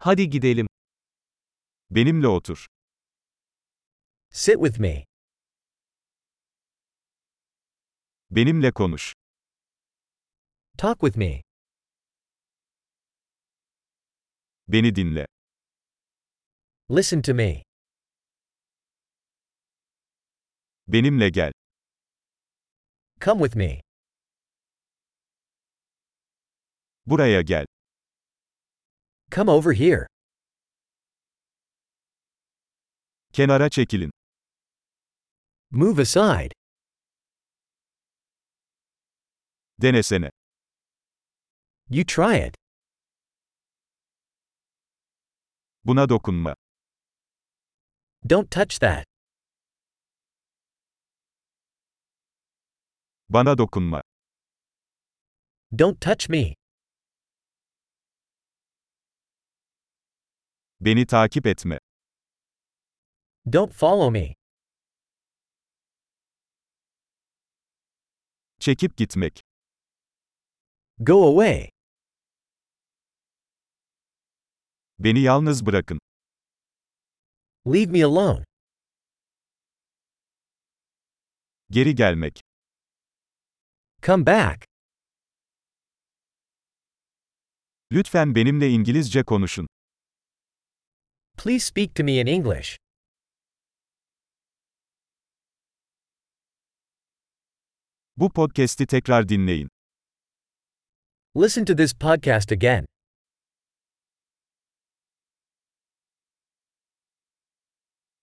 Hadi gidelim. Benimle otur. Sit with me. Benimle konuş. Talk with me. Beni dinle. Listen to me. Benimle gel. Come with me. Buraya gel. Come over here. Kenara çekilin. Move aside. Denesene. You try it. Buna dokunma. Don't touch that. Bana dokunma. Don't touch me. Beni takip etme. Don't follow me. Çekip gitmek. Go away. Beni yalnız bırakın. Leave me alone. Geri gelmek. Come back. Lütfen benimle İngilizce konuşun. Please speak to me in English. Bu podcast'i tekrar dinleyin. Listen to this podcast again.